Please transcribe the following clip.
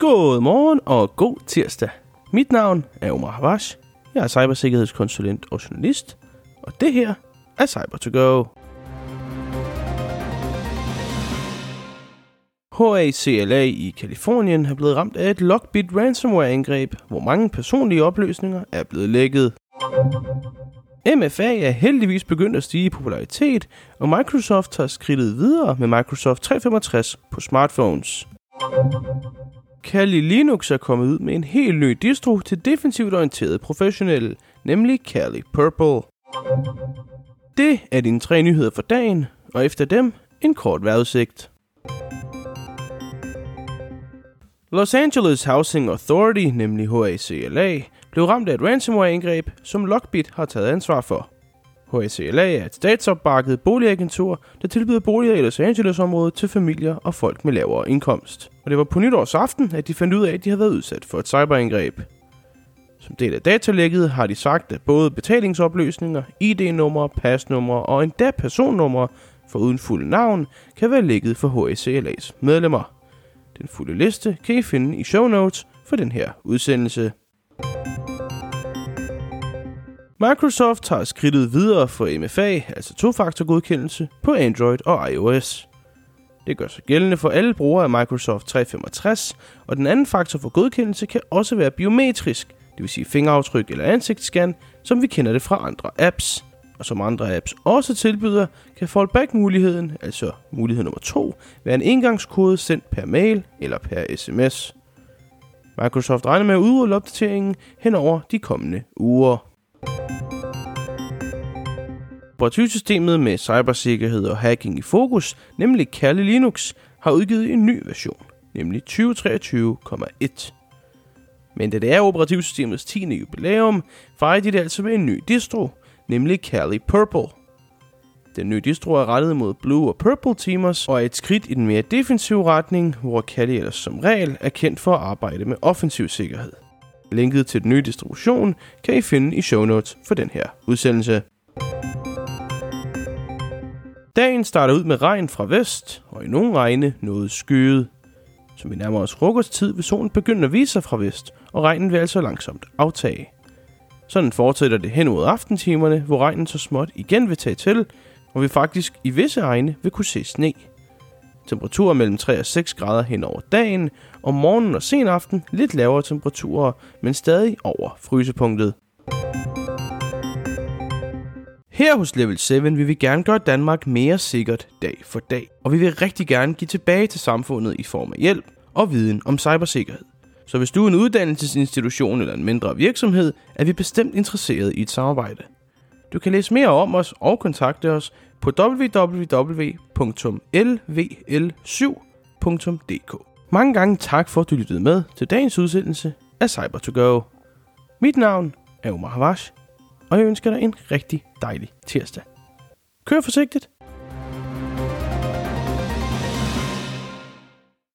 God morgen og god tirsdag. Mit navn er Omar Havash. Jeg er cybersikkerhedskonsulent og journalist. Og det her er cyber to go HACLA i Kalifornien er blevet ramt af et Lockbit ransomware-angreb, hvor mange personlige oplysninger er blevet lækket. MFA er heldigvis begyndt at stige i popularitet, og Microsoft har skridtet videre med Microsoft 365 på smartphones. Kali Linux er kommet ud med en helt ny distro til defensivt orienterede professionelle, nemlig Kali Purple. Det er dine tre nyheder for dagen, og efter dem en kort vejrudsigt. Los Angeles Housing Authority, nemlig HACLA, blev ramt af et ransomware-angreb, som Lockbit har taget ansvar for. HACLA er et statsopbakket boligagentur, der tilbyder boliger i Los Angeles-området til familier og folk med lavere indkomst. Og det var på nytårsaften, at de fandt ud af, at de havde været udsat for et cyberangreb. Som del af datalækket har de sagt, at både betalingsopløsninger, ID-numre, pasnumre og endda personnumre for uden fuld navn kan være lækket for HSCLA's medlemmer. Den fulde liste kan I finde i show notes for den her udsendelse. Microsoft har skridtet videre for MFA, altså tofaktorgodkendelse, på Android og iOS. Det gør sig gældende for alle brugere af Microsoft 365, og den anden faktor for godkendelse kan også være biometrisk, det vil sige fingeraftryk eller ansigtsscan, som vi kender det fra andre apps. Og som andre apps også tilbyder, kan fallback-muligheden, altså mulighed nummer 2, være en engangskode sendt per mail eller per sms. Microsoft regner med at udrulle opdateringen hen over de kommende uger. Operativsystemet med cybersikkerhed og hacking i fokus, nemlig Kali Linux, har udgivet en ny version, nemlig 2023,1. Men da det er operativsystemets 10. jubilæum, fejrer de det altså med en ny distro, nemlig Kali Purple. Den nye distro er rettet mod Blue og Purple Teamers og er et skridt i den mere defensive retning, hvor Kali ellers som regel er kendt for at arbejde med offensiv sikkerhed. Linket til den nye distribution kan I finde i show notes for den her udsendelse. Dagen starter ud med regn fra vest, og i nogle regne noget skyet. Som vi nærmer os frokosttid, vil solen begynde at vise sig fra vest, og regnen vil altså langsomt aftage. Sådan fortsætter det hen mod aftentimerne, hvor regnen så småt igen vil tage til, og vi faktisk i visse egne vil kunne se sne. Temperaturer mellem 3 og 6 grader hen over dagen, og morgenen og sen aften lidt lavere temperaturer, men stadig over frysepunktet. Her hos Level 7 vil vi gerne gøre Danmark mere sikkert dag for dag, og vi vil rigtig gerne give tilbage til samfundet i form af hjælp og viden om cybersikkerhed. Så hvis du er en uddannelsesinstitution eller en mindre virksomhed, er vi bestemt interesseret i et samarbejde. Du kan læse mere om os og kontakte os på www.lvl7.dk. Mange gange tak for, at du lyttede med til dagens udsendelse af cyber to go Mit navn er Omar Havash, og jeg ønsker dig en rigtig dejlig tirsdag. Kør forsigtigt!